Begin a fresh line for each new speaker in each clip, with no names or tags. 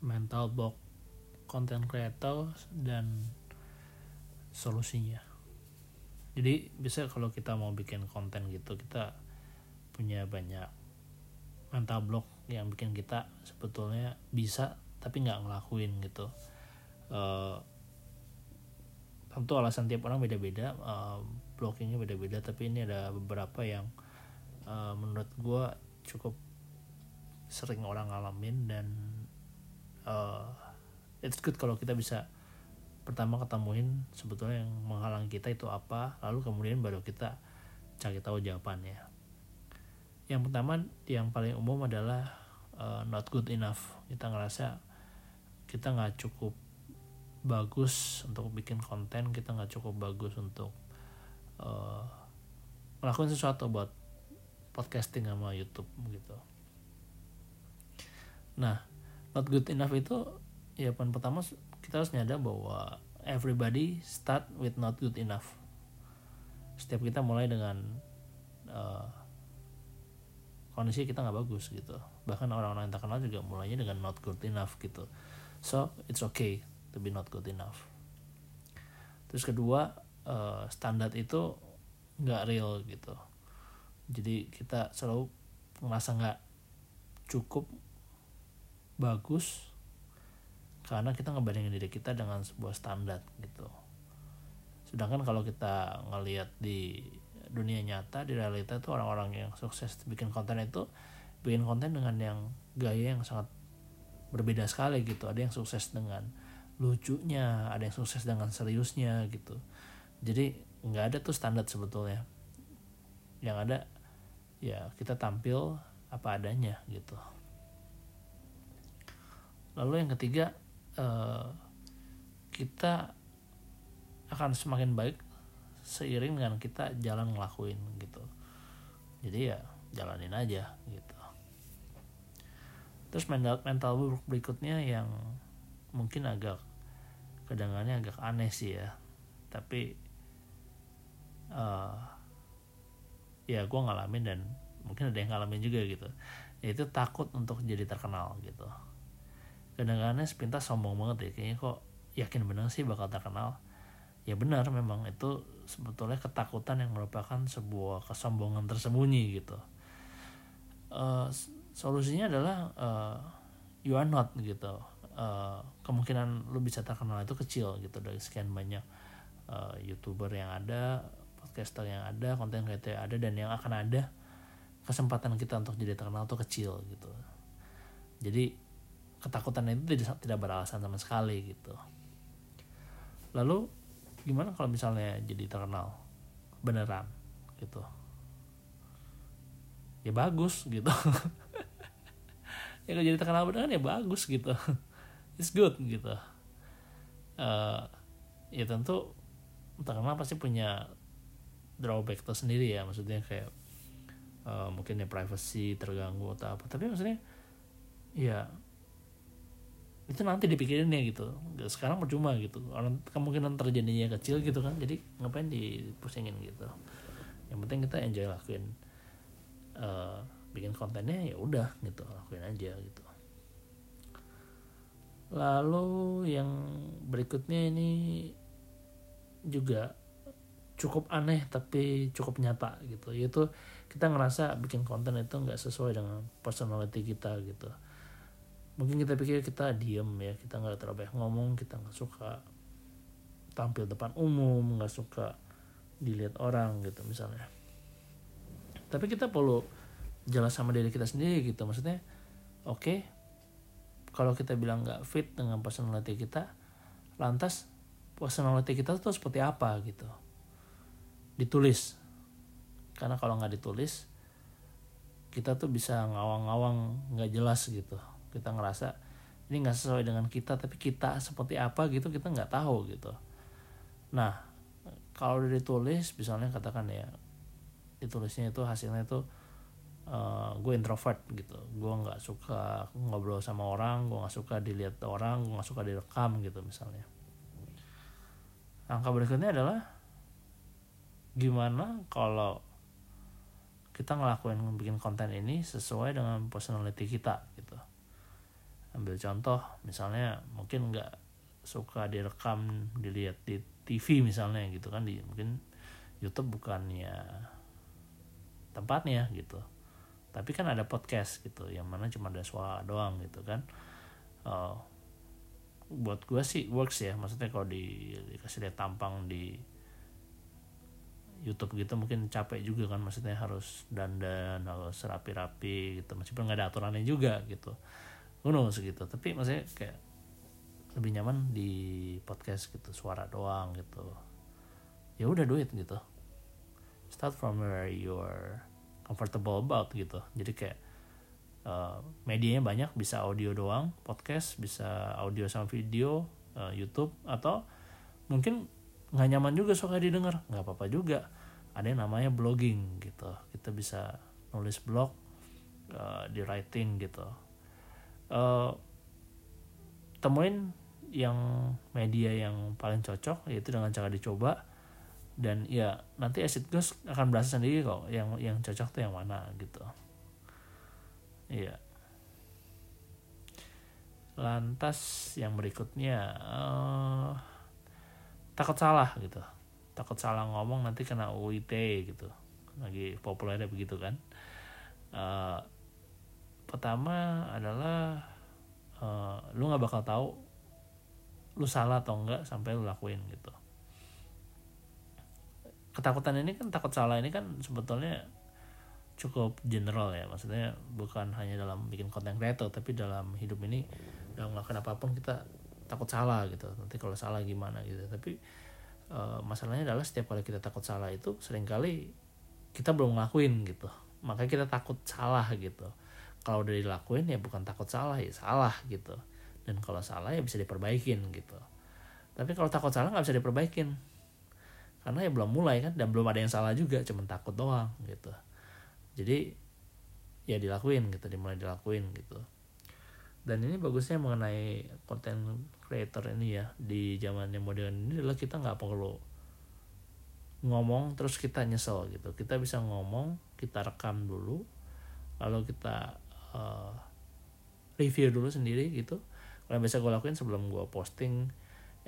mental block content creator dan solusinya. Jadi bisa kalau kita mau bikin konten gitu kita punya banyak mental block yang bikin kita sebetulnya bisa tapi nggak ngelakuin gitu. Uh, tentu alasan tiap orang beda-beda uh, blockingnya beda-beda tapi ini ada beberapa yang uh, menurut gue cukup sering orang ngalamin dan uh, it's good kalau kita bisa pertama ketemuin sebetulnya yang menghalang kita itu apa lalu kemudian baru kita cari tahu jawabannya yang pertama yang paling umum adalah uh, not good enough kita ngerasa kita nggak cukup bagus untuk bikin konten kita nggak cukup bagus untuk uh, sesuatu buat podcasting sama YouTube gitu. Nah, not good enough itu ya poin pertama kita harus nyadar bahwa everybody start with not good enough. Setiap kita mulai dengan uh, kondisi kita nggak bagus gitu. Bahkan orang-orang yang terkenal juga mulainya dengan not good enough gitu. So it's okay to be not good enough. Terus kedua uh, standar itu nggak real gitu jadi kita selalu merasa nggak cukup bagus karena kita ngebandingin diri kita dengan sebuah standar gitu. Sedangkan kalau kita ngelihat di dunia nyata di realita itu orang-orang yang sukses bikin konten itu bikin konten dengan yang gaya yang sangat berbeda sekali gitu. Ada yang sukses dengan lucunya ada yang sukses dengan seriusnya gitu. Jadi nggak ada tuh standar sebetulnya. Yang ada ya kita tampil apa adanya gitu lalu yang ketiga eh, kita akan semakin baik seiring dengan kita jalan ngelakuin gitu. Jadi ya jalanin aja gitu. Terus mental mental berikutnya yang mungkin agak kedengarannya agak aneh sih ya. Tapi uh, ya gue ngalamin dan mungkin ada yang ngalamin juga gitu. Yaitu takut untuk jadi terkenal gitu kadang-kadang sepintas sombong banget ya. Kayaknya kok yakin benar sih bakal terkenal. Ya benar memang itu sebetulnya ketakutan yang merupakan sebuah kesombongan tersembunyi gitu. Uh, solusinya adalah uh, you are not gitu. Uh, kemungkinan lu bisa terkenal itu kecil gitu dari sekian banyak uh, youtuber yang ada podcaster yang ada konten kreator yang ada dan yang akan ada. Kesempatan kita untuk jadi terkenal tuh kecil gitu. Jadi ketakutan itu tidak tidak beralasan sama sekali gitu. Lalu gimana kalau misalnya jadi terkenal? Beneran gitu. Ya bagus gitu. Ya kalau jadi terkenal beneran ya bagus gitu. It's good gitu. Uh, ya tentu terkenal pasti punya drawback tersendiri ya. Maksudnya kayak uh, mungkin ya privacy terganggu atau apa. Tapi maksudnya ya itu nanti dipikirin ya gitu sekarang percuma gitu. Orang kemungkinan terjadinya kecil gitu kan jadi ngapain dipusingin gitu. Yang penting kita enjoy lakuin uh, bikin kontennya ya udah gitu lakuin aja gitu. Lalu yang berikutnya ini juga cukup aneh tapi cukup nyata gitu. Yaitu kita ngerasa bikin konten itu nggak sesuai dengan personality kita gitu mungkin kita pikir kita diem ya kita nggak terlalu banyak ngomong kita nggak suka tampil depan umum nggak suka dilihat orang gitu misalnya. Tapi kita perlu jelas sama diri kita sendiri gitu maksudnya oke okay, kalau kita bilang nggak fit dengan personality kita lantas personality kita tuh seperti apa gitu? Ditulis. Karena kalau nggak ditulis kita tuh bisa ngawang-ngawang nggak jelas gitu kita ngerasa ini nggak sesuai dengan kita tapi kita seperti apa gitu kita nggak tahu gitu. Nah kalau udah ditulis misalnya katakan ya ditulisnya itu hasilnya itu uh, gue introvert gitu. Gue nggak suka ngobrol sama orang gue nggak suka dilihat orang gue nggak suka direkam gitu misalnya. Angka berikutnya adalah gimana kalau kita ngelakuin bikin konten ini sesuai dengan personality kita gitu ambil contoh misalnya mungkin nggak suka direkam dilihat di TV misalnya gitu kan di mungkin YouTube bukannya tempatnya gitu. Tapi kan ada podcast gitu yang mana cuma ada suara doang gitu kan. Uh, buat gue sih works ya maksudnya kalau di, dikasih lihat tampang di YouTube gitu mungkin capek juga kan maksudnya harus dandan harus rapi-rapi gitu meskipun nggak ada aturannya juga gitu gunung segitu tapi maksudnya kayak lebih nyaman di podcast gitu suara doang gitu. Ya udah duit gitu. Start from where you're comfortable about gitu. Jadi kayak uh, medianya banyak bisa audio doang podcast bisa audio sama video uh, YouTube atau mungkin nggak nyaman juga suka didengar nggak apa-apa juga. Ada yang namanya blogging gitu. Kita bisa nulis blog uh, di writing gitu uh, temuin yang media yang paling cocok yaitu dengan cara dicoba. Dan ya nanti as it goes akan berasa sendiri kok yang yang cocok tuh yang mana gitu. Iya. Lantas yang berikutnya uh, takut salah gitu. Takut salah ngomong nanti kena UIT gitu. Lagi populernya begitu kan. Uh, pertama adalah uh, lu nggak bakal tahu lu salah atau enggak sampai lu lakuin gitu. Ketakutan ini kan takut salah ini kan sebetulnya cukup general ya. Maksudnya bukan hanya dalam bikin konten kreator tapi dalam hidup ini dalam melakukan apa pun kita takut salah gitu. Nanti kalau salah gimana gitu. Tapi uh, masalahnya adalah setiap kali kita takut salah itu sering kali kita belum ngelakuin gitu. Makanya kita takut salah gitu kalau udah dilakuin ya bukan takut salah ya salah gitu. Dan kalau salah ya bisa diperbaikin gitu. Tapi kalau takut salah nggak bisa diperbaikin. Karena ya belum mulai kan dan belum ada yang salah juga cuman takut doang gitu. Jadi ya dilakuin gitu dimulai dilakuin gitu. Dan ini bagusnya mengenai konten creator ini ya di zaman yang modern ini adalah kita nggak perlu ngomong terus kita nyesel gitu. Kita bisa ngomong kita rekam dulu lalu kita uh, review dulu sendiri gitu. Kalau biasa gue lakuin sebelum gue posting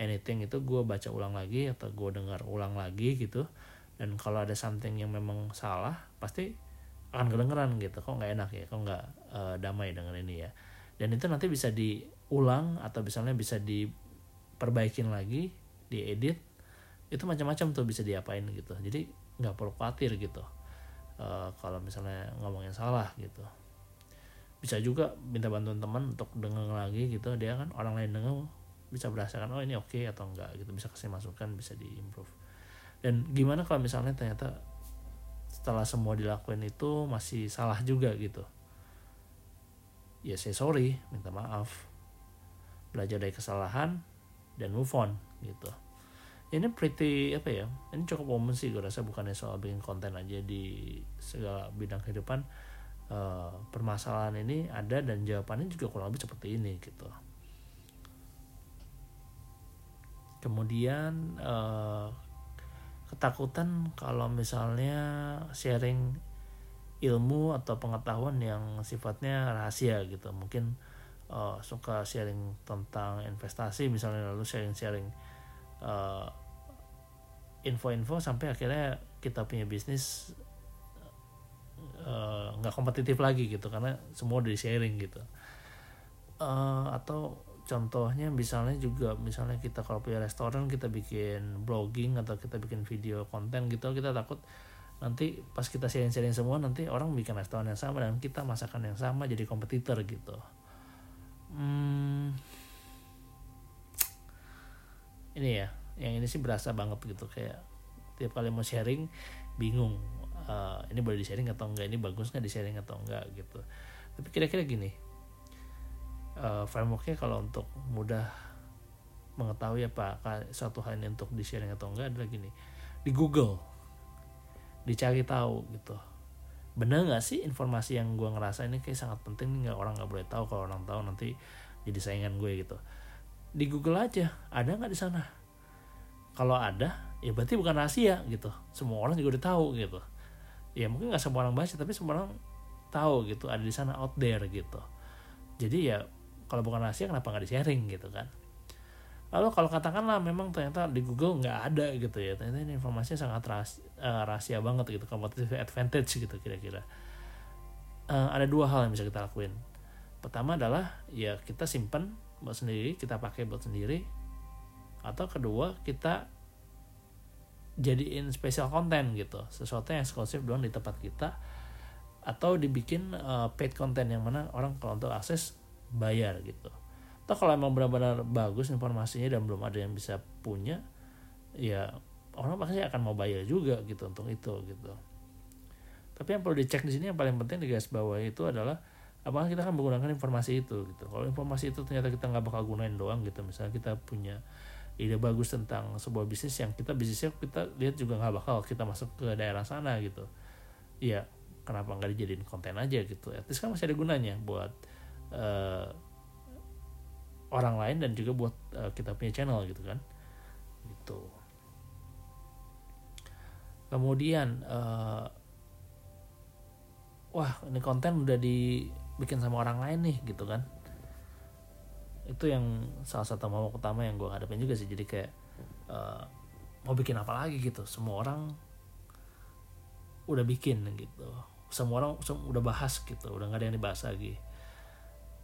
anything itu gue baca ulang lagi atau gue dengar ulang lagi gitu. Dan kalau ada something yang memang salah pasti akan kedengeran gitu. Kok nggak enak ya? Kok nggak uh, damai dengan ini ya? Dan itu nanti bisa diulang atau misalnya bisa diperbaikin lagi diedit itu macam-macam tuh bisa diapain gitu. Jadi nggak perlu khawatir gitu uh, kalau misalnya ngomongnya salah gitu bisa juga minta bantuan teman untuk denger lagi gitu. Dia kan orang lain denger bisa berasakan oh ini oke okay atau enggak gitu. Bisa kasih masukan bisa diimprove. Dan gimana kalau misalnya ternyata setelah semua dilakuin itu masih salah juga gitu? Ya saya sorry minta maaf belajar dari kesalahan dan move on gitu. Ini pretty apa ya ini cukup umum sih gue rasa bukannya soal bikin konten aja di segala bidang kehidupan uh, permasalahan ini ada dan jawabannya juga kurang lebih seperti ini gitu. Kemudian uh, ketakutan kalau misalnya sharing ilmu atau pengetahuan yang sifatnya rahasia gitu. Mungkin uh, suka sharing tentang investasi misalnya lalu sharing-sharing uh, info-info sampai akhirnya kita punya bisnis nggak uh, kompetitif lagi gitu karena semua dari sharing gitu. Uh, atau contohnya misalnya juga misalnya kita kalau punya restoran kita bikin blogging atau kita bikin video konten gitu kita takut nanti pas kita sharing-sharing semua nanti orang bikin restoran yang sama dan kita masakan yang sama jadi kompetitor gitu. Hmm, ini ya yang ini sih berasa banget gitu kayak tiap kali mau sharing bingung uh, ini boleh di sharing atau enggak ini bagus nggak di sharing atau enggak gitu. Tapi kira-kira gini uh, frameworknya kalau untuk mudah mengetahui apa suatu hal ini untuk di sharing atau enggak adalah gini di Google dicari tahu gitu. Bener nggak sih informasi yang gue ngerasa ini kayak sangat penting nggak orang nggak boleh tahu kalau orang tahu nanti jadi saingan gue gitu. Di Google aja ada nggak di sana? Kalau ada ya berarti bukan rahasia gitu. Semua orang juga udah tahu gitu ya mungkin nggak semua orang baca tapi semua orang tahu gitu ada di sana out there gitu. Jadi ya kalau bukan rahasia kenapa nggak di sharing gitu kan? Lalu kalau katakanlah memang ternyata di Google nggak ada gitu ya ternyata ini informasinya sangat rahasia, uh, rahasia banget gitu competitive advantage gitu kira-kira. Uh, ada dua hal yang bisa kita lakuin. Pertama adalah ya kita simpan buat sendiri kita pakai buat sendiri. Atau kedua kita jadiin special content gitu. Sesuatu yang eksklusif doang di tempat kita. Atau dibikin uh, paid content yang mana orang kalau untuk akses bayar gitu. Atau kalau emang benar-benar bagus informasinya dan belum ada yang bisa punya ya orang pasti akan mau bayar juga gitu untuk itu gitu. Tapi yang perlu dicek di sini yang paling penting di guys bawah itu adalah apakah kita akan menggunakan informasi itu gitu. Kalau informasi itu ternyata kita nggak bakal gunain doang gitu misalnya kita punya ide bagus tentang sebuah bisnis yang kita bisnisnya kita lihat juga nggak bakal kita masuk ke daerah sana gitu. Ya kenapa nggak dijadiin konten aja gitu? At least kan masih ada gunanya buat uh, orang lain dan juga buat uh, kita punya channel gitu kan? Gitu. Kemudian uh, wah ini konten udah dibikin sama orang lain nih gitu kan itu yang salah satu mau utama yang gue hadapin juga sih. Jadi kayak uh, mau bikin apa lagi gitu. Semua orang udah bikin gitu. Semua orang udah bahas gitu. Udah nggak ada yang dibahas lagi.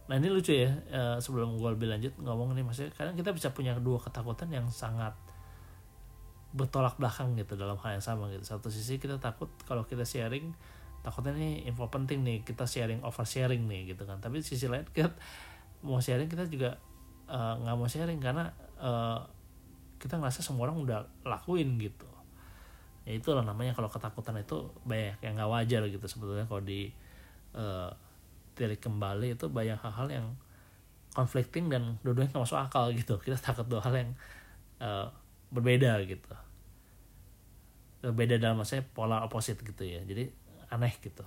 Nah ini lucu ya uh, sebelum gue lebih lanjut ngomong nih maksudnya kadang kita bisa punya dua ketakutan yang sangat bertolak belakang gitu dalam hal yang sama gitu. Satu sisi kita takut kalau kita sharing takutnya nih info penting nih kita sharing over sharing nih gitu kan. Tapi sisi lain kita mau sharing kita juga eh, nggak uh, mau sharing karena uh, kita ngerasa semua orang udah lakuin gitu. Ya itulah namanya kalau ketakutan itu banyak yang nggak wajar gitu sebetulnya. Kalau di uh, kembali itu banyak hal-hal yang conflicting dan dua-duanya nggak masuk akal gitu. Kita takut dua hal yang uh, berbeda gitu. Berbeda dalam maksudnya pola opposite gitu ya. Jadi aneh gitu.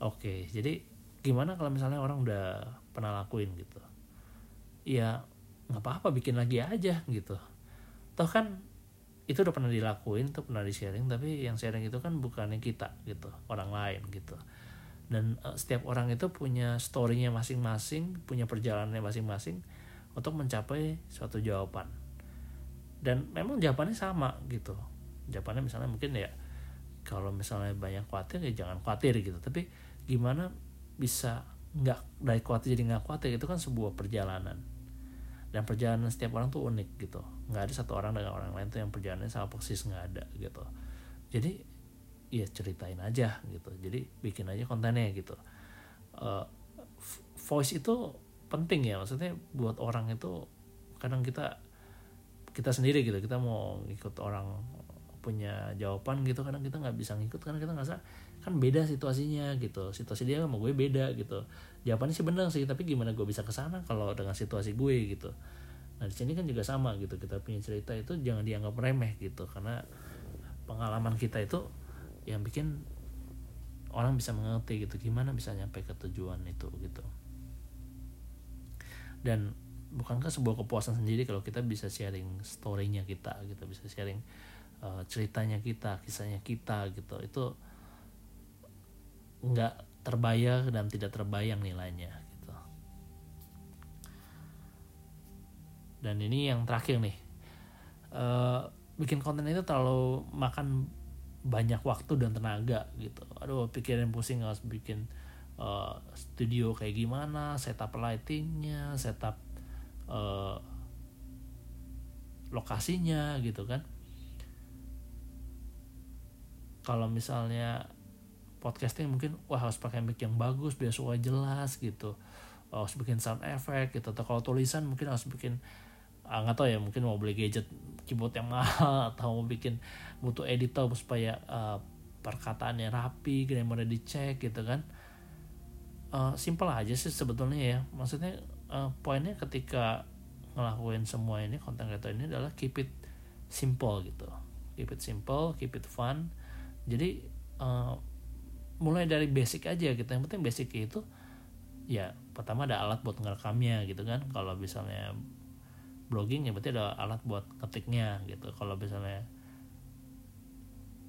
Oke jadi gimana kalau misalnya orang udah pernah lakuin gitu. Ya nggak apa-apa bikin lagi aja gitu. Toh kan itu udah pernah dilakuin tuh pernah di sharing tapi yang sharing itu kan bukannya kita gitu orang lain gitu. Dan uh, setiap orang itu punya storynya masing-masing punya perjalanannya masing-masing untuk mencapai suatu jawaban. Dan memang jawabannya sama gitu. Jawabannya misalnya mungkin ya kalau misalnya banyak khawatir ya jangan khawatir gitu. Tapi gimana bisa nggak dari khawatir jadi nggak khawatir itu kan sebuah perjalanan. Dan perjalanan setiap orang tuh unik gitu. Nggak ada satu orang dengan orang lain tuh yang perjalanannya sama persis nggak ada gitu. Jadi ya ceritain aja gitu. Jadi bikin aja kontennya gitu. Uh, voice itu penting ya. Maksudnya buat orang itu kadang kita kita sendiri gitu. Kita mau ikut orang punya jawaban gitu kadang kita nggak bisa ngikut karena kita ngerasa kan beda situasinya gitu. Situasi dia sama gue beda gitu. Jawabannya sih benar sih tapi gimana gue bisa ke sana kalau dengan situasi gue gitu. Nah di sini kan juga sama gitu kita punya cerita itu jangan dianggap remeh gitu. Karena pengalaman kita itu yang bikin orang bisa mengerti gitu gimana bisa nyampe ke tujuan itu gitu. Dan bukankah sebuah kepuasan sendiri kalau kita bisa sharing storynya kita gitu bisa sharing uh, ceritanya kita kisahnya kita gitu. Itu nggak terbayar dan tidak terbayang nilainya gitu. Dan ini yang terakhir nih. Uh, bikin konten itu terlalu makan banyak waktu dan tenaga gitu. Aduh pikirin pusing harus bikin uh, studio kayak gimana setup lightingnya setup uh, lokasinya gitu kan. Kalau misalnya podcasting mungkin wah harus pakai mic yang bagus biar suara jelas gitu. Harus bikin sound effect gitu. Atau kalau tulisan mungkin harus bikin ah, nggak tahu ya mungkin mau beli gadget keyboard yang mahal atau mau bikin butuh editor supaya uh, perkataannya rapi grammarnya dicek gitu kan. Uh, simple aja sih sebetulnya ya. Maksudnya uh, poinnya ketika ngelakuin semua ini konten kreator ini adalah keep it simple gitu. Keep it simple keep it fun. Jadi uh, mulai dari basic aja gitu. Yang penting basic itu ya pertama ada alat buat ngerekamnya gitu kan. Kalau misalnya blogging ya berarti ada alat buat ketiknya gitu. Kalau misalnya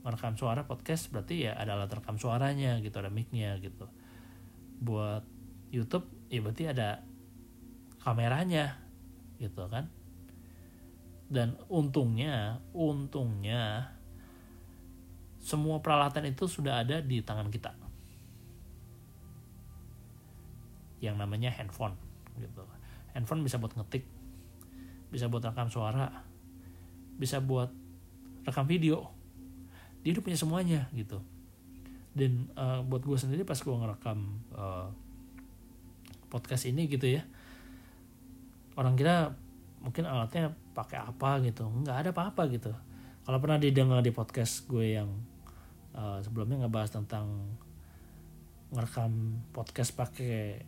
merekam suara podcast berarti ya ada alat rekam suaranya gitu ada micnya gitu. Buat YouTube ya berarti ada kameranya gitu kan. Dan untungnya untungnya semua peralatan itu sudah ada di tangan kita. Yang namanya handphone gitu. Handphone bisa buat ngetik bisa buat rekam suara bisa buat rekam video. Dia udah punya semuanya gitu. Dan uh, buat gue sendiri pas gue ngerekam uh, podcast ini gitu ya orang kira mungkin alatnya pakai apa gitu. Nggak ada apa-apa gitu. Kalau pernah didengar di podcast gue yang uh, sebelumnya ngebahas tentang ngerekam podcast pakai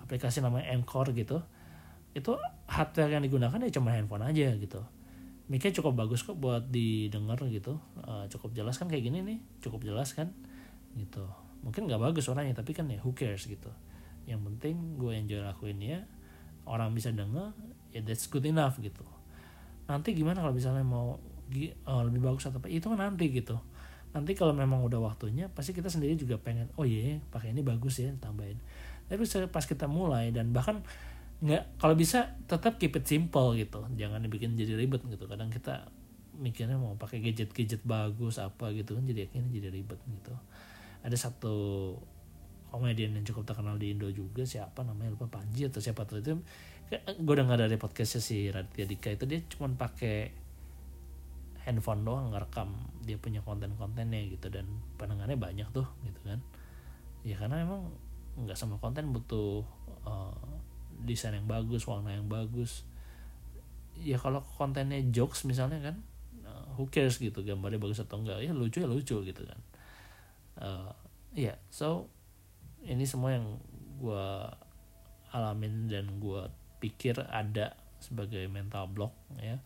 aplikasi namanya Anchor gitu. Itu hardware yang digunakan ya cuma handphone aja gitu. Mic cukup bagus kok buat didengar gitu. Uh, cukup jelas kan kayak gini nih cukup jelas kan gitu. Mungkin nggak bagus suaranya tapi kan ya who cares gitu. Yang penting gue enjoy lakuin ya orang bisa denger ya that's good enough gitu. Nanti gimana kalau misalnya mau uh, lebih bagus atau apa? Itu kan nanti gitu nanti kalau memang udah waktunya pasti kita sendiri juga pengen oh iya yeah, pakai ini bagus ya tambahin tapi pas kita mulai dan bahkan nggak kalau bisa tetap keep it simple gitu. Jangan dibikin jadi ribet gitu. Kadang kita mikirnya mau pakai gadget gadget bagus apa gitu kan jadi akhirnya jadi ribet gitu. Ada satu komedian yang cukup terkenal di Indo juga siapa namanya lupa Panji atau siapa tuh itu. Gue udah nggak dari podcastnya si Raditya Dika itu dia cuma pakai handphone doang ngerekam dia punya konten-kontennya gitu dan pendengarnya banyak tuh gitu kan. Ya karena emang nggak sama konten butuh uh, desain yang bagus warna yang bagus. Ya kalau kontennya jokes misalnya kan uh, who cares gitu gambarnya bagus atau enggak ya lucu ya lucu gitu kan. Uh, ya yeah, so ini semua yang gue alamin dan gue pikir ada sebagai mental block ya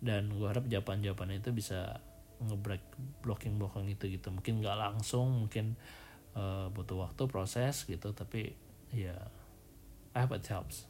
dan gue harap jawaban-jawaban itu bisa ngebreak blocking blocking itu gitu. Mungkin nggak langsung mungkin uh, butuh waktu proses gitu. Tapi ya yeah, I hope it helps